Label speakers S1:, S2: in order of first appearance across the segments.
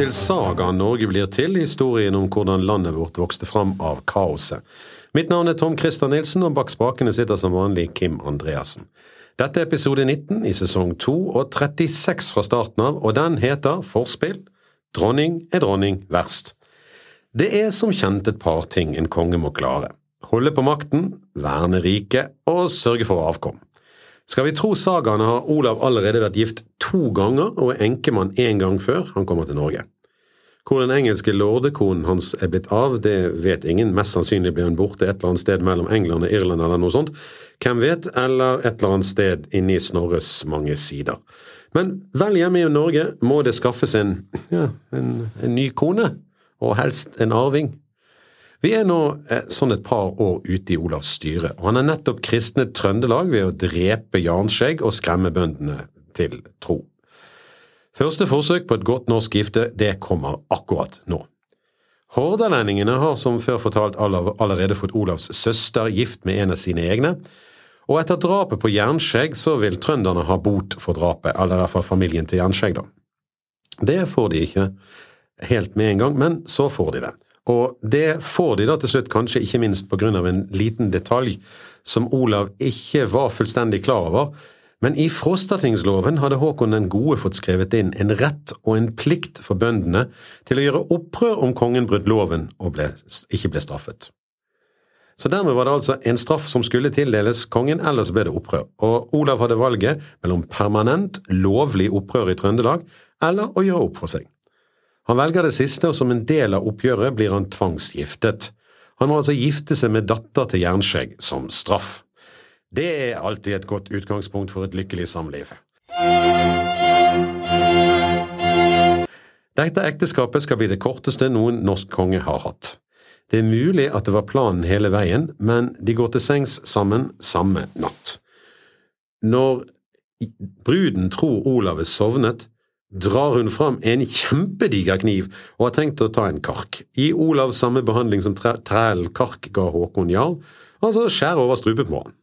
S1: til Saga Norge blir til, historien om hvordan landet vårt vokste fram av kaoset. Mitt navn er Tom Christer Nilsen, og bak spakene sitter som vanlig Kim Andreassen. Dette er episode 19 i sesong 2 og 36 fra starten av, og den heter Forspill Dronning er dronning verst. Det er som kjent et par ting en konge må klare. Holde på makten, verne riket og sørge for avkom. Skal vi tro sagaene har Olav allerede vært gift to ganger og er enkemann én gang før han kommer til Norge. Hvor den engelske lordekonen hans er blitt av, det vet ingen, mest sannsynlig ble hun borte et eller annet sted mellom England og Irland eller noe sånt, hvem vet, eller et eller annet sted inni Snorres mange sider. Men vel hjemme i Norge må det skaffes en, ja, en, en ny kone, og helst en arving. Vi er nå eh, sånn et par år ute i Olavs styre, og han har nettopp kristnet Trøndelag ved å drepe Janskjegg og skremme bøndene til tro. Første forsøk på et godt norsk gifte, det kommer akkurat nå. Hordalendingene har som før fortalt allerede fått Olavs søster gift med en av sine egne, og etter drapet på Jernskjegg så vil trønderne ha bot for drapet, eller i hvert fall familien til Jernskjegg, da. Det får de ikke helt med en gang, men så får de det. Og det får de da til slutt, kanskje ikke minst på grunn av en liten detalj som Olav ikke var fullstendig klar over, men i Frostatingsloven hadde Håkon den gode fått skrevet inn en rett og en plikt for bøndene til å gjøre opprør om kongen brøt loven og ble, ikke ble straffet. Så dermed var det altså en straff som skulle tildeles kongen, ellers ble det opprør, og Olav hadde valget mellom permanent, lovlig opprør i Trøndelag eller å gjøre opp for seg. Han velger det siste, og som en del av oppgjøret blir han tvangsgiftet. Han må altså gifte seg med datter til Jernskjegg som straff. Det er alltid et godt utgangspunkt for et lykkelig samliv. Dette ekteskapet skal bli det korteste noen norsk konge har hatt. Det er mulig at det var planen hele veien, men de går til sengs sammen samme natt. Når bruden tror Olav er sovnet, drar hun fram en kjempediger kniv og har tenkt å ta en kark. I Olavs samme behandling som trælen kark ga Håkon jarl, altså skjære over strupen på han.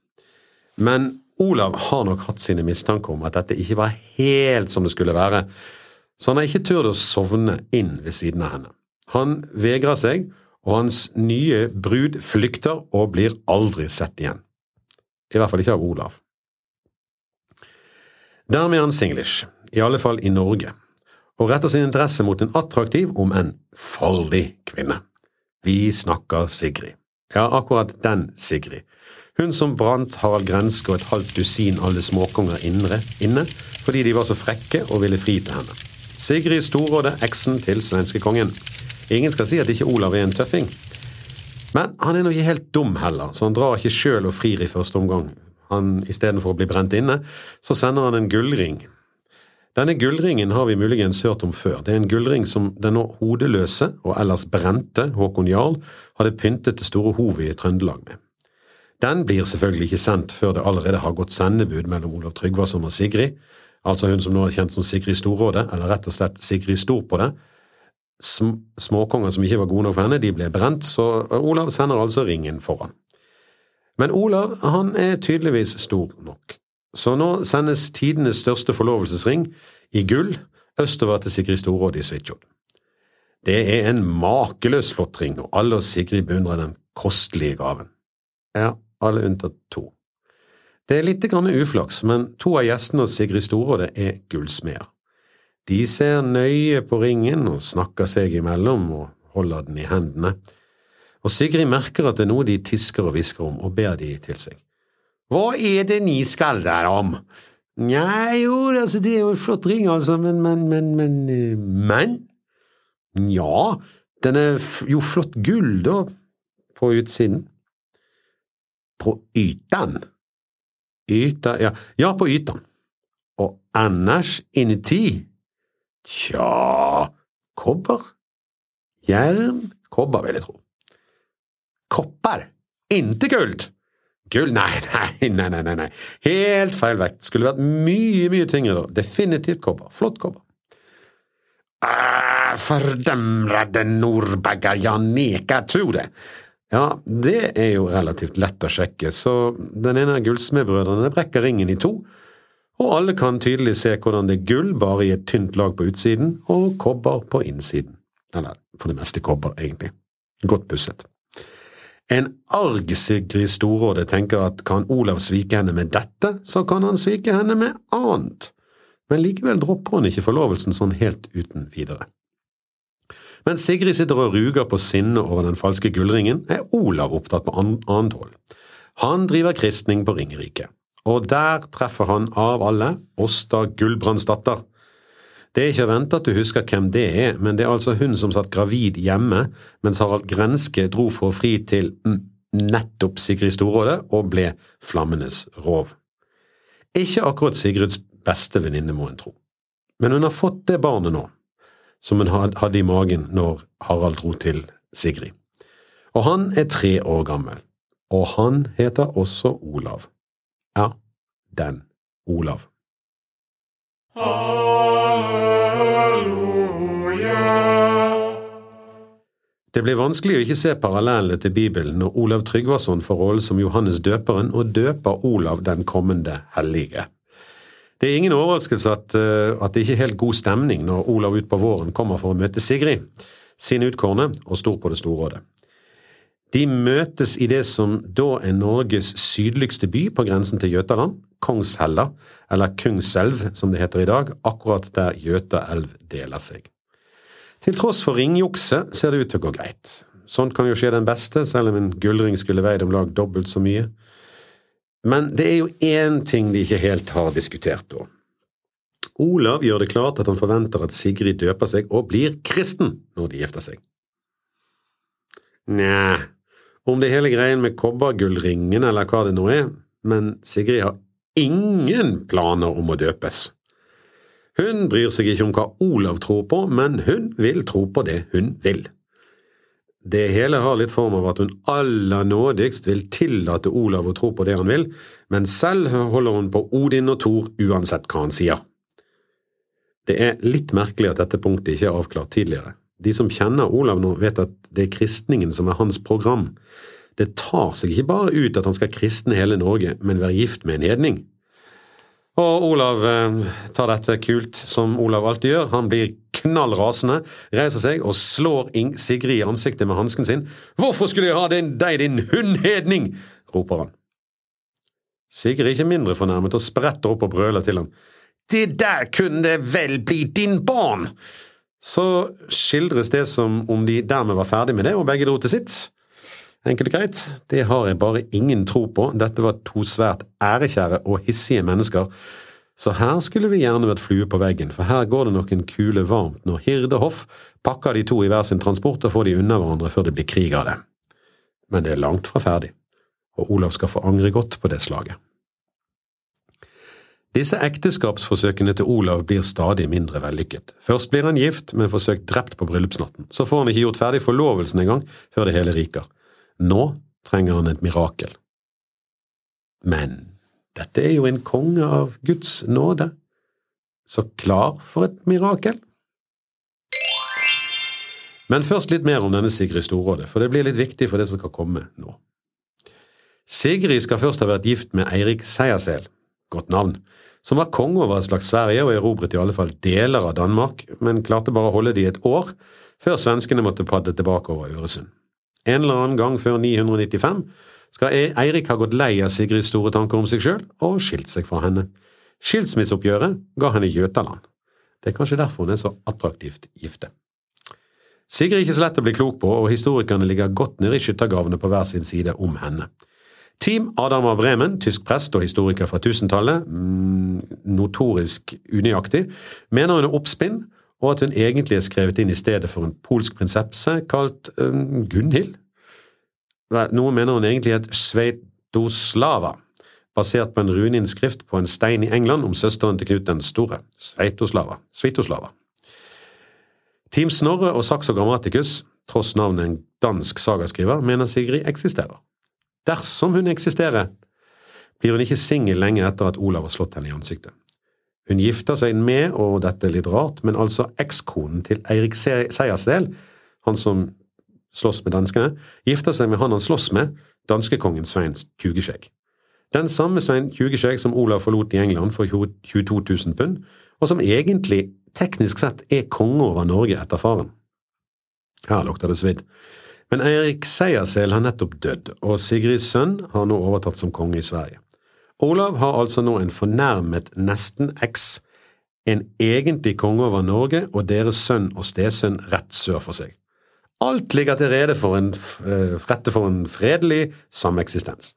S1: Men Olav har nok hatt sine mistanker om at dette ikke var helt som det skulle være, så han har ikke turt å sovne inn ved siden av henne. Han vegrer seg, og hans nye brud flykter og blir aldri sett igjen. I hvert fall ikke av Olav. Dermed er han singlish i alle fall i Norge, og retter sin interesse mot en attraktiv, om enn farlig kvinne. Vi snakker Sigrid. Ja, akkurat den Sigrid. Hun som brant Harald Grenske og et halvt dusin alle småkonger inne fordi de var så frekke og ville fri til henne. Sigrid Storråde, eksen til svenskekongen. Ingen skal si at ikke Olav er en tøffing. Men han er nå ikke helt dum heller, så han drar ikke sjøl og frir i første omgang. Han, Istedenfor å bli brent inne, så sender han en gullring denne gullringen har vi muligens hørt om før. Det er en gullring som den nå hodeløse og ellers brente Håkon Jarl hadde pyntet det store hovet i Trøndelag med. Den blir selvfølgelig ikke sendt før det allerede har gått sendebud mellom Olav Tryggvason og Sigrid, altså hun som nå er kjent som Sigrid Storrådet, eller rett og slett Sigrid Stor på det. Småkonger som ikke var gode nok for henne, de ble brent, så Olav sender altså ringen foran. Men Olav han er tydeligvis stor nok. Så nå sendes tidenes største forlovelsesring i gull østover til Sigrid Storrådet i Svitsjod. Det er en makeløs flott ring, og alle og Sigrid beundrer den kostelige gaven. Ja, alle unntatt to. Det er litt grann uflaks, men to av gjestene hos Sigrid Storåde er gullsmeder. De ser nøye på ringen og snakker seg imellom og holder den i hendene, og Sigrid merker at det er noe de tisker og hvisker om, og ber de til seg. Hva er det ni skal der om? Nei, jo, altså, det er jo en flott ring, altså, men, men, men, men, eh, men? Nja, den er jo flott gull, da, på utsiden. På ytan? Yta, ja, ja, på ytan. Og annars inuti? Tja, kobber? Jern? Kobber, vil jeg tro. Kopper? Inte guld! Gull? Nei, nei, nei, nei, nei. Helt feil vekt. Skulle vært mye, mye tyngre da. Definitivt kobber. Flott kobber. Ah, fordømrede nordbagger, jeg neker tro det. Ja, det er jo relativt lett å sjekke, så den ene av gullsmedbrødrene brekker ringen i to, og alle kan tydelig se hvordan det er gull bare i et tynt lag på utsiden og kobber på innsiden. Eller for det meste kobber, egentlig. Godt pusset. En arg Sigrid Storråde tenker at kan Olav svike henne med dette, så kan han svike henne med annet, men likevel dropper hun ikke forlovelsen sånn helt uten videre. Mens Sigrid sitter og ruger på sinnet over den falske gullringen, er Olav opptatt på annet hold. Han driver kristning på Ringerike, og der treffer han av alle Åsta Gulbrandsdatter. Det er ikke å vente at du husker hvem det er, men det er altså hun som satt gravid hjemme mens Harald Grenske dro for fri til nettopp Sigrid Storråde og ble flammenes rov. Ikke akkurat Sigrids beste venninne, må en tro, men hun har fått det barnet nå, som hun hadde i magen når Harald dro til Sigrid. Og han er tre år gammel, og han heter også Olav. Ja, den Olav. Det blir vanskelig å ikke se parallellene til Bibelen når Olav Tryggvason får rollen som Johannes døperen og døper Olav den kommende hellige. Det er ingen overraskelse at, eh, at det ikke er helt god stemning når Olav utpå våren kommer for å møte Sigrid, sin utkårne og stor på det storrådet. De møtes i det som da er Norges sydligste by på grensen til Jøtaland, Kongshella, eller Kungselv som det heter i dag, akkurat der Jøtaelv deler seg. Til tross for ringjukset ser det ut til å gå greit. Sånt kan jo skje den beste, selv om en gullring skulle veid om lag dobbelt så mye. Men det er jo én ting de ikke helt har diskutert da. Olav gjør det klart at han forventer at Sigrid døper seg og blir kristen når de gifter seg. Nja, om det hele greien med kobbergullringen eller hva det nå er, men Sigrid har ingen planer om å døpes. Hun bryr seg ikke om hva Olav tror på, men hun vil tro på det hun vil. Det hele har litt form av at hun aller nådigst vil tillate Olav å tro på det han vil, men selv holder hun på Odin og Thor uansett hva han sier. Det er litt merkelig at dette punktet ikke er avklart tidligere. De som kjenner Olav nå, vet at det er kristningen som er hans program. Det tar seg ikke bare ut at han skal kristne hele Norge, men være gift med en hedning. Og Olav eh, tar dette kult, som Olav alltid gjør. Han blir knall rasende, reiser seg og slår Sigrid i ansiktet med hansken sin. Hvorfor skulle jeg ha deg, din hundhedning? roper han. Sigrid er ikke mindre fornærmet og spretter opp og brøler til ham. Det der kunne vel bli din barn! Så skildres det som om de dermed var ferdig med det, og begge dro til sitt. Enkelt og greit, det har jeg bare ingen tro på, dette var to svært ærekjære og hissige mennesker, så her skulle vi gjerne vært flue på veggen, for her går det nok en kule varmt når Hirde Hoff pakker de to i hver sin transport og får de unna hverandre før det blir krig av det. Men det er langt fra ferdig, og Olav skal få angre godt på det slaget. Disse ekteskapsforsøkene til Olav blir stadig mindre vellykket. Først blir han gift, men forsøkt drept på bryllupsnatten. Så får han ikke gjort ferdig forlovelsen engang før det hele ryker. Nå trenger han et mirakel. Men dette er jo en konge av Guds nåde, så klar for et mirakel. Men først litt mer om denne Sigrid Storråde, for det blir litt viktig for det som skal komme nå. Sigrid skal først ha vært gift med Eirik Seiersel, godt navn, som var konge over et slags Sverige og erobret i alle fall deler av Danmark, men klarte bare å holde det i et år, før svenskene måtte padle tilbake over Øresund. En eller annen gang før 995 skal e- Eirik ha gått lei av Sigrids store tanker om seg sjøl og skilt seg fra henne. Skilsmisseoppgjøret ga henne Jøtaland. Det er kanskje derfor hun er så attraktivt gifte. Sigrid er ikke så lett å bli klok på, og historikerne ligger godt nede i skyttergravene på hver sin side om henne. Team Adam av Bremen, tysk prest og historiker fra tusentallet, mm, notorisk unøyaktig, mener hun er oppspinn og at hun egentlig er skrevet inn i stedet for en polsk prinsesse kalt um, Gunhild. Noen mener hun egentlig het Sveitoslava, basert på en runeinnskrift på en stein i England om søsteren til Knut den store, Sveitoslava. Svitoslava. Team Snorre og Saxo Grammaticus, tross navnet en dansk sagaskriver, mener Sigrid eksisterer. Dersom hun eksisterer, blir hun ikke singel lenge etter at Olav har slått henne i ansiktet. Hun gifter seg med, og dette er litt rart, men altså ekskonen til Eirik Seiersdel, han som slåss med danskene, gifter seg med han han slåss med, danskekongen Svein Tjugeskjegg. Den samme Svein Tjugeskjegg som Olav forlot i England for 22 000 pund, og som egentlig teknisk sett er konge over Norge etter faren. Her lukter det svidd. Men Eirik Seiersel har nettopp dødd, og Sigrids sønn har nå overtatt som konge i Sverige. Olav har altså nå en fornærmet nesten-eks, en egentlig konge over Norge og deres sønn og stesønn rett sør for seg. Alt ligger til rede for en, eh, rette for en fredelig sameksistens.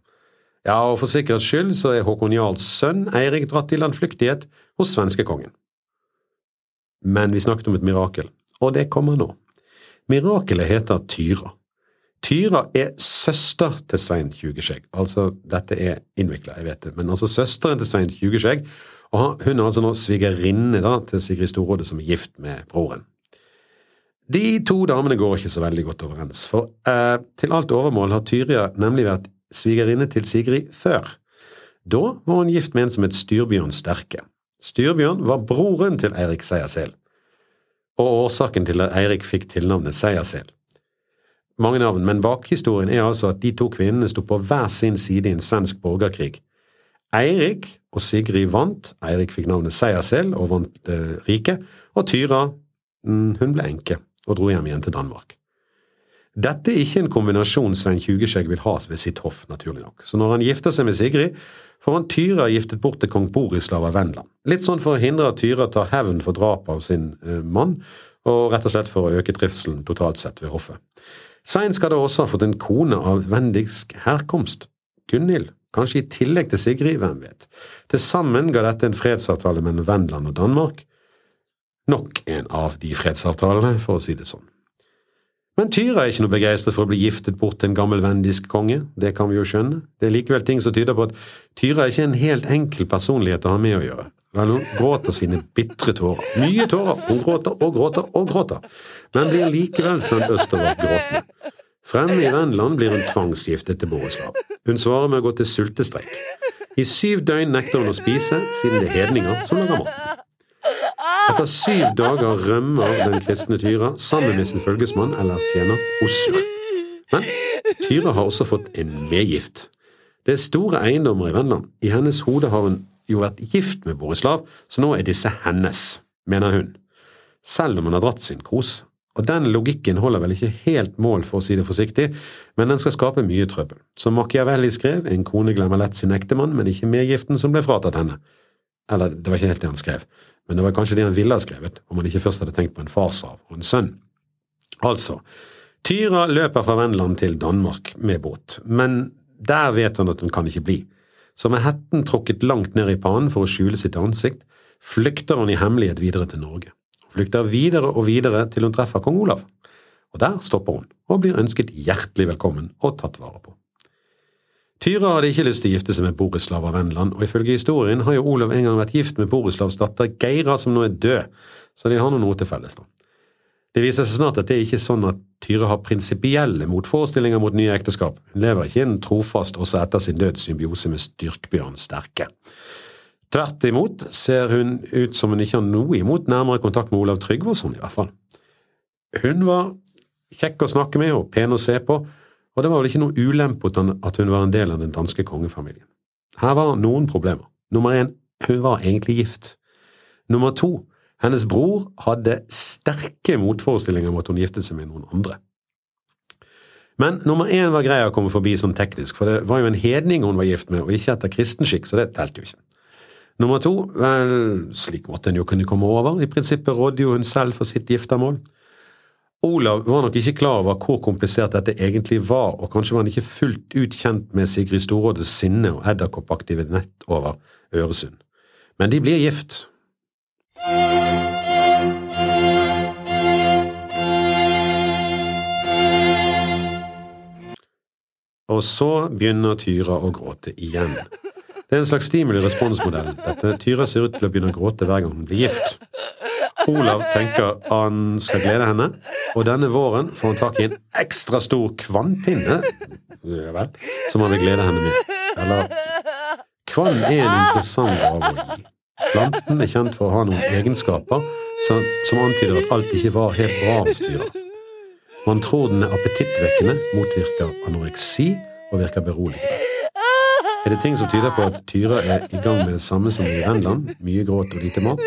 S1: Ja, og for sikkerhets skyld så er Håkon Jarls sønn Eirik dratt til landflyktighet hos svenskekongen. Men vi snakket om et mirakel, og det kommer nå. Mirakelet heter Tyra. Tyra er søster til Svein Tjugeskjegg. Altså, dette er innvikla, jeg vet det, men altså søsteren til Svein Tjugeskjegg, og hun er altså nå svigerinne til Sigrid Storråde som er gift med broren. De to damene går ikke så veldig godt overens, for eh, til alt overmål har Tyria nemlig vært svigerinne til Sigrid før. Da var hun gift med en som het Styrbjørn Sterke. Styrbjørn var broren til Eirik Seiersel, og årsaken til at Eirik fikk tilnavnet Seiersel. Mange navn, men bakhistorien er altså at de to kvinnene sto på hver sin side i en svensk borgerkrig. Eirik og Sigrid vant, Eirik fikk navnet Seiersel og vant eh, riket, og Tyra, mm, hun ble enke og dro hjem igjen til Danmark. Dette er ikke en kombinasjon Svein Tjugeskjegg vil ha ved sitt hoff, naturlig nok, så når han gifter seg med Sigrid, får han Tyra giftet bort til kong Borislav av Vendland, litt sånn for å hindre at Tyra tar hevn for drapet av sin eh, mann, og rett og slett for å øke trivselen totalt sett ved hoffet. Svein skal da også ha fått en kone av vendigsk herkomst, Gunhild, kanskje i tillegg til Sigrid, hvem vet. Til sammen ga dette en fredsavtale mellom Vendland og Danmark, nok en av de fredsavtalene, for å si det sånn. Men Tyra er ikke noe begeistret for å bli giftet bort til en gammel vendisk konge, det kan vi jo skjønne. Det er likevel ting som tyder på at Tyra er ikke en helt enkel personlighet å ha med å gjøre. Vel, hun gråter sine bitre tårer. Mye tårer. Hun gråter og gråter og gråter, men blir likevel sendt østover gråtende. Fremme i Venland blir hun tvangsgiftet til Boreslav. Hun svarer med å gå til sultestreik. I syv døgn nekter hun å spise, siden det er hedninger som lager maten. Etter syv dager rømmer den kristne Tyra sammen med sin følgesmann eller tjener Osur. Men Tyra har også fått en medgift. Det er store eiendommer i Venland. I hennes hode har hun jo vært gift med Borislav, så nå er disse hennes, mener hun. Selv om hun har dratt sin kos. Og den logikken holder vel ikke helt mål, for å si det forsiktig, men den skal skape mye trøbbel. Som Machiavelli skrev, en kone glemmer lett sin ektemann, men ikke medgiften som ble fratatt henne. Eller, det var ikke helt det han skrev, men det var kanskje det han ville ha skrevet, om han ikke først hadde tenkt på en farsarv og en sønn. Altså, Tyra løper fra Vennland til Danmark med båt, men der vet hun at hun kan ikke bli. Så med hetten trukket langt ned i pannen for å skjule sitt ansikt, flykter hun i hemmelighet videre til Norge. Hun flykter videre og videre til hun treffer kong Olav. Og der stopper hun, og blir ønsket hjertelig velkommen og tatt vare på. Tyra hadde ikke lyst til å gifte seg med Borislav av Venland, og ifølge historien har jo Olav en gang vært gift med Borislavs datter Geira, som nå er død, så de har noe til felles. da. Det viser seg snart at det er ikke sånn at Tyra har prinsipielle motforestillinger mot nye ekteskap. Hun lever ikke en trofast også etter sin død symbiose med Styrkbjørn Sterke. Tvert imot ser hun ut som hun ikke har noe imot nærmere kontakt med Olav Tryggvason, i hvert fall. Hun var kjekk å snakke med og pen å se på, og det var vel ikke noe ulempe at hun var en del av den danske kongefamilien. Her var noen problemer. Nummer én, hun var egentlig gift. Nummer to, hennes bror hadde sterke motforestillinger mot at hun giftet seg med noen andre. Men nummer én var grei å komme forbi sånn teknisk, for det var jo en hedning hun var gift med, og ikke etter kristenskikk, så det telte jo ikke. Nummer to, vel, slik måtte hun jo kunne komme over, i prinsippet rådde jo hun selv for sitt giftermål. Olav var nok ikke klar over hvor komplisert dette egentlig var, og kanskje var han ikke fullt ut kjent med Sigrid Storådes sinne og edderkoppaktive nett over Øresund. Men de blir gift. Og så begynner Tyra å gråte igjen. Det er en slags stimuli-responsmodell. Dette Tyra ser ut til å begynne å gråte hver gang hun blir gift. Olav tenker han skal glede henne, og denne våren får han tak i en ekstra stor kvannpinne ja vel, som han vil glede henne med. Eller Kvann er en interessant gave. Planten er kjent for å ha noen egenskaper som, som antyder at alt ikke var helt bra hos dyra. Man tror den er appetittvekkende, motvirker anoreksi og virker beroligende. er det ting som tyder på at Tyra er i gang med det samme som i Renland? mye gråt og lite mat.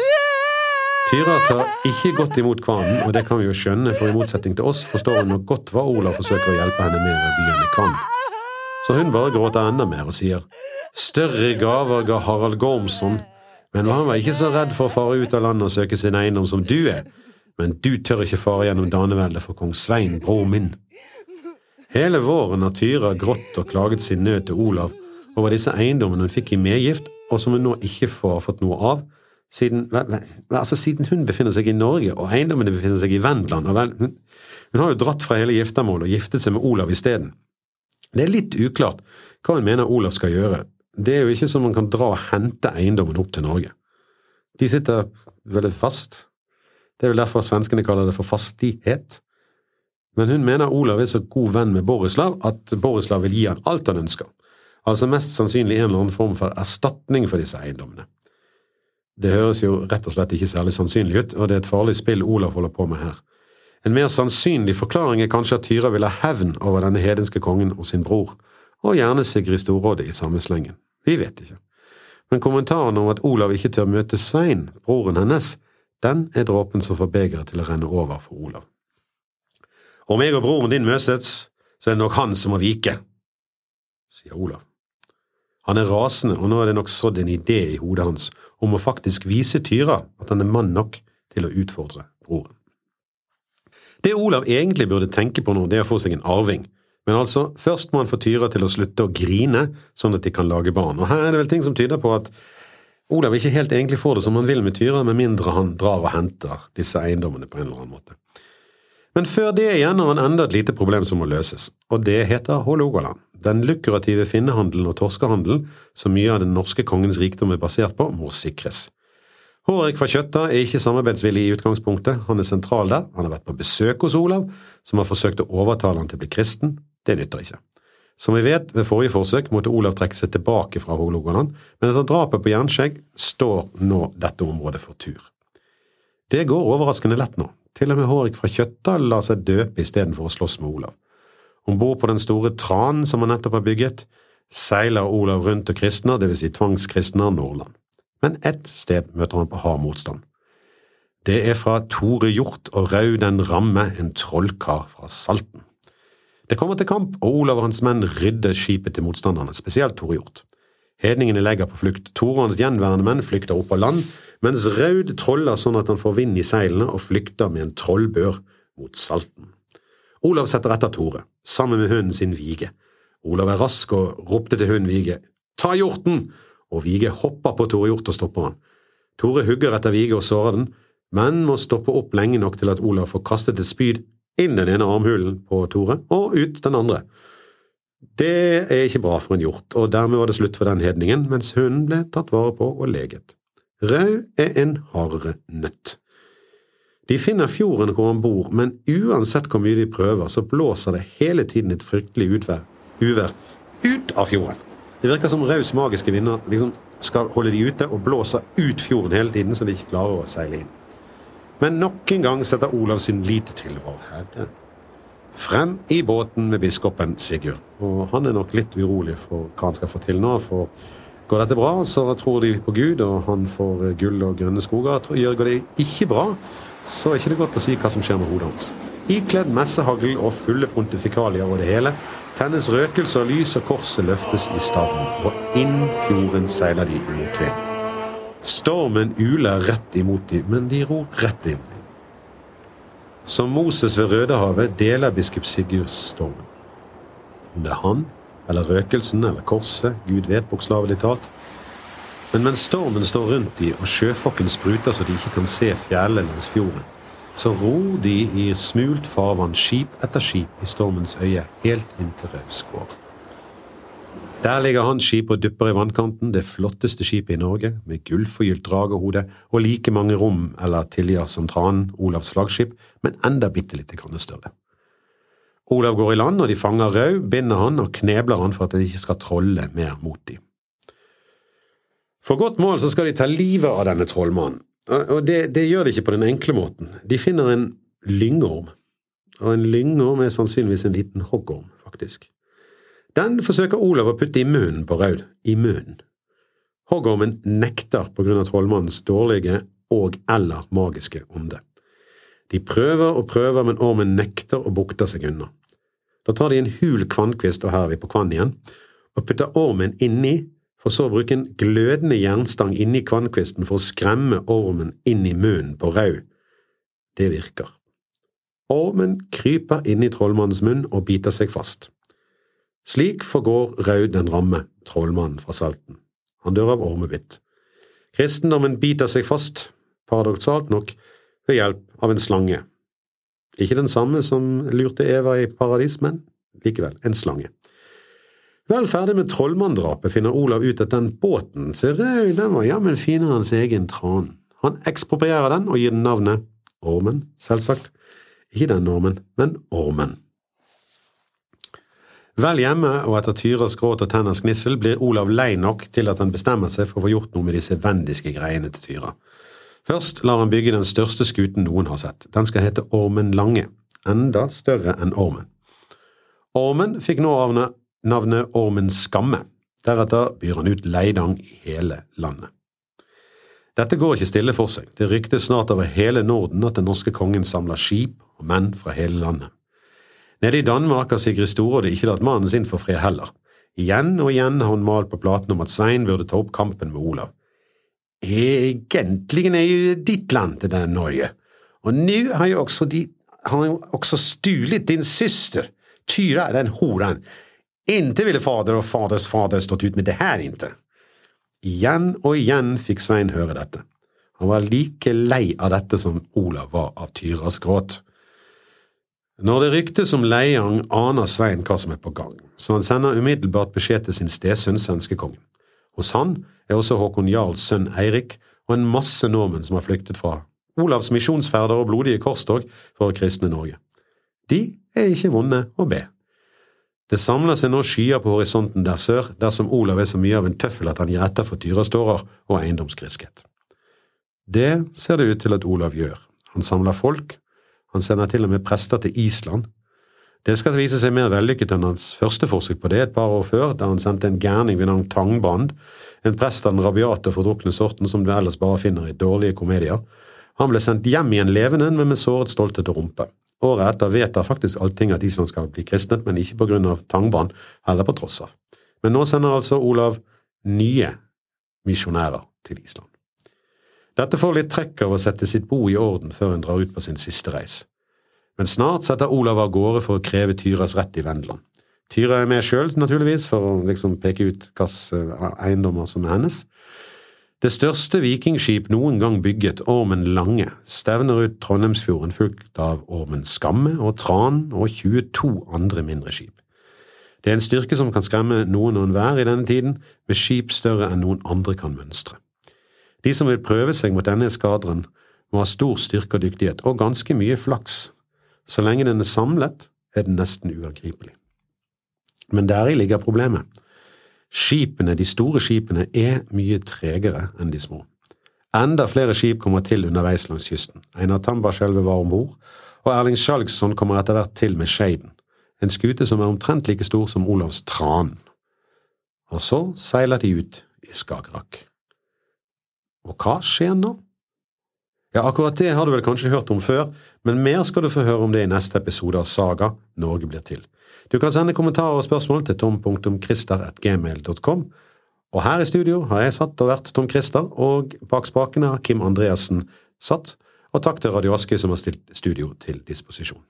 S1: Tyra tar ikke godt imot kvanen, og det kan vi jo skjønne, for i motsetning til oss forstår hun nok godt hva Olav forsøker å hjelpe henne med å henne Cannes. Så hun bare gråter enda mer og sier større gaver ga Harald Gormsson, men han var ikke så redd for å fare ut av landet og søke sin eiendom som du er, men du tør ikke fare gjennom daneveldet for kong Svein, bror min. Hele våren har Tyra grått og klaget sin nød til Olav over disse eiendommene hun fikk i medgift, og som hun nå ikke får fått noe av, siden, altså siden hun befinner seg i Norge, og eiendommene befinner seg i Vendland. vel, hun har jo dratt fra hele giftermålet og giftet seg med Olav isteden. Det er litt uklart hva hun mener Olav skal gjøre. Det er jo ikke som man kan dra og hente eiendommen opp til Norge. De sitter veldig fast. Det er vel derfor svenskene kaller det for fastighet. Men hun mener Olav er så god venn med Borislav at Borislav vil gi han alt han ønsker, altså mest sannsynlig en eller annen form for erstatning for disse eiendommene. Det høres jo rett og slett ikke særlig sannsynlig ut, og det er et farlig spill Olav holder på med her. En mer sannsynlig forklaring er kanskje at Tyra vil ha hevn over denne hedenske kongen og sin bror, og gjerne Sigrid Storråde i samme slengen. Vi vet ikke. Men kommentaren om at Olav ikke tør møte Svein, broren hennes, den er dråpen som får begeret til å renne over for Olav. Om jeg og broren din møtes, så er det nok han som må vike, sier Olav. Han er rasende, og nå er det nok sådd en idé i hodet hans om å faktisk vise Tyra at han er mann nok til å utfordre broren. Det Olav egentlig burde tenke på nå, det er å få seg en arving, men altså, først må han få Tyra til å slutte å grine, sånn at de kan lage barn. Og her er det vel ting som tyder på at Olav ikke helt egentlig får det som han vil med Tyra, med mindre han drar og henter disse eiendommene på en eller annen måte. Men før det igjen har han enda et lite problem som må løses, og det heter Hålogaland. Den lukrative finnehandelen og torskehandelen, som mye av den norske kongens rikdom er basert på, må sikres. Hårek fra Kjøtta er ikke samarbeidsvillig i utgangspunktet, han er sentral der, han har vært på besøk hos Olav, som har forsøkt å overtale han til å bli kristen, det nytter ikke. Som vi vet, ved forrige forsøk måtte Olav trekke seg tilbake fra Hålogaland, men etter drapet på Jernskjegg står nå dette området for tur. Det går overraskende lett nå. Til og med Hårek fra Kjøtta lar seg døpe istedenfor å slåss med Olav. Om bord på den store tranen som han nettopp har bygget, seiler Olav rundt og kristner, vil si tvangskristner, Nordland. Men ett sted møter han på hard motstand. Det er fra Tore Hjort og Rau den Ramme, en trollkar fra Salten. Det kommer til kamp, og Olav og hans menn rydder skipet til motstanderne, spesielt Tore Hjort. Hedningene legger på flukt. Tore og hans gjenværende menn flykter opp på land, mens Raud troller sånn at han får vind i seilene og flykter med en trollbør mot Salten. Olav setter etter Tore, sammen med hunden sin Vige. Olav er rask og ropte til hunden Vige, ta hjorten! Og Vige hopper på Tore Hjort og stopper han. Tore hugger etter Vige og sårer den, men må stoppe opp lenge nok til at Olav får kastet et spyd inn den ene armhulen på Tore og ut den andre. Det er ikke bra for en hjort, og dermed var det slutt for den hedningen, mens hunden ble tatt vare på og leget. Rød er en hardere nøtt. De finner fjorden hvor han bor, men uansett hvor mye de prøver, så blåser det hele tiden et fryktelig utvær, uvær ut av fjorden. Det virker som Raus magiske vinder liksom skal holde de ute og blåser ut fjorden hele tiden, så de ikke klarer å seile inn. Men nok en gang setter Olav sin lit til Vår Herre. Frem i båten med biskopen Sigurd. Og han er nok litt urolig for hva han skal få til nå. For går dette bra, så tror de på Gud, og han får gull og grønne skoger. Går det ikke bra, så er det ikke godt å si hva som skjer med hodet hans. Ikledd messehagl og fulle pontifikalier og det hele, tennes røkelse og lys, og korset løftes i stavnen. Og inn fjorden seiler de imot motvind. Stormen uler rett imot dem, men de ror rett inn. Som Moses ved Rødehavet deler biskop Sigurd stormen. Om det er han, eller røkelsen, eller korset, Gud vet bokstavelig talt. Men mens stormen står rundt de og sjøfokken spruter så de ikke kan se fjellet langs fjorden, så ror de i smult farvann skip etter skip i stormens øye helt inn til Rausgård. Der ligger hans skip og dupper i vannkanten, det flotteste skipet i Norge, med gullforgylt dragehode og like mange rom eller tiljer som Tranen, Olavs flaggskip, men enda bitte lite grann større. Olav går i land, og de fanger Rau, binder han og knebler han for at de ikke skal trolle mer mot dem. For godt mål så skal de ta livet av denne trollmannen, og det, det gjør de ikke på den enkle måten. De finner en lyngorm, og en lyngorm er sannsynligvis en liten hoggorm, faktisk. Den forsøker Olav å putte i munnen på Raud. I munnen. Hoggormen nekter på grunn av trollmannens dårlige og eller magiske ånde. De prøver og prøver, men ormen nekter og bukter seg unna. Da tar de en hul kvannkvist, og her er på kvann igjen, og putter ormen inni, for så å bruke en glødende jernstang inni kvannkvisten for å skremme ormen inn i munnen på Rau. Det virker. Ormen kryper inn i trollmannens munn og biter seg fast. Slik forgår Rau den ramme trollmannen fra Salten. Han dør av ormebitt. Kristendommen biter seg fast, paradoksalt nok, ved hjelp av en slange. Ikke den samme som lurte Eva i paradis, men likevel en slange. Vel ferdig med trollmanndrapet finner Olav ut at den båten ser rød, den var jammen finere enn hans egen tran. Han eksproprierer den og gir den navnet Ormen, selvsagt. Ikke den ormen, men Ormen. Vel hjemme og etter Tyras gråt og tenners gnissel blir Olav lei nok til at han bestemmer seg for å få gjort noe med disse vendiske greiene til Tyra. Først lar han bygge den største skuten noen har sett. Den skal hete Ormen Lange, enda større enn Ormen. Ormen fikk nå navnet Ormen Skamme. Deretter byr han ut Leidang i hele landet. Dette går ikke stille for seg. Det ryktes snart over hele Norden at den norske kongen samler skip og menn fra hele landet. Nede i Danmark har Sigrid Storråde ikke latt mannen sin få fred heller. Igjen og igjen har hun malt på platen om at Svein burde ta opp kampen med Olav. Egentlig er jo ditt land det der Norge, og nå har jo også, de, har jo også stulet din søster, Tyra den horan. Inte ville fader og faders fader stått ut med det her, inte. Igjen og igjen fikk Svein høre dette. Han var like lei av dette som Olav var av Tyras gråt. Når det ryktes om Leiang, aner Svein hva som er på gang, så han sender umiddelbart beskjed til sin stesønn svenskekongen. Hos han er også Håkon Jarls sønn Eirik og en masse nordmenn som har flyktet fra Olavs misjonsferder og blodige korstog for å kristne Norge. De er ikke vonde å be. Det samler seg nå skyer på horisonten der sør, dersom Olav er så mye av en tøffel at han gir etter for tyrastårer og eiendomsgriskhet. Det ser det ut til at Olav gjør. Han samler folk, han sender til og med prester til Island. Det skal vise seg mer vellykket enn hans første forsøk på det et par år før, da han sendte en gærning ved navn Tangbrand, en prest av den rabiate og fordrukne sorten som du ellers bare finner i dårlige komedier. Han ble sendt hjem igjen levende, men med såret stolthet og rumpe. Året etter vedtar faktisk allting at Island skal bli kristnet, men ikke på grunn av Tangban, heller på tross av. Men nå sender altså Olav nye misjonærer til Island. Dette får litt trekk av å sette sitt bo i orden før hun drar ut på sin siste reis. Men snart setter Olav av gårde for å kreve Tyras rett i Vendeland. Tyra er med sjøl, naturligvis, for å liksom peke ut hvilke eh, eiendommer som er hennes. Det største vikingskip noen gang bygget, Ormen Lange, stevner ut Trondheimsfjorden fulgt av Ormen Skamme og Tran og 22 andre mindre skip. Det er en styrke som kan skremme noen og enhver i denne tiden, med skip større enn noen andre kan mønstre. De som vil prøve seg mot denne eskadren, må ha stor styrke og dyktighet, og ganske mye flaks. Så lenge den er samlet, er den nesten uangripelig. Men deri ligger problemet. Skipene, de store skipene, er mye tregere enn de små. Enda flere skip kommer til underveis langs kysten. Einar Tambarskjelvet var om bord, og Erling Skjalgsson kommer etter hvert til med Skeiden, en skute som er omtrent like stor som Olavs Tran. Og så seiler de ut i Skagerrak. Og hva skjer nå? Ja, akkurat det har du vel kanskje hørt om før, men mer skal du få høre om det i neste episode av Saga Norge blir til. Du kan sende kommentarer og spørsmål til tom.krister.gmail.com. og her i studio har jeg satt og vært Tom Krister, og bak spakene har Kim Andreassen satt, og takk til Radio Aske som har stilt studio til disposisjon.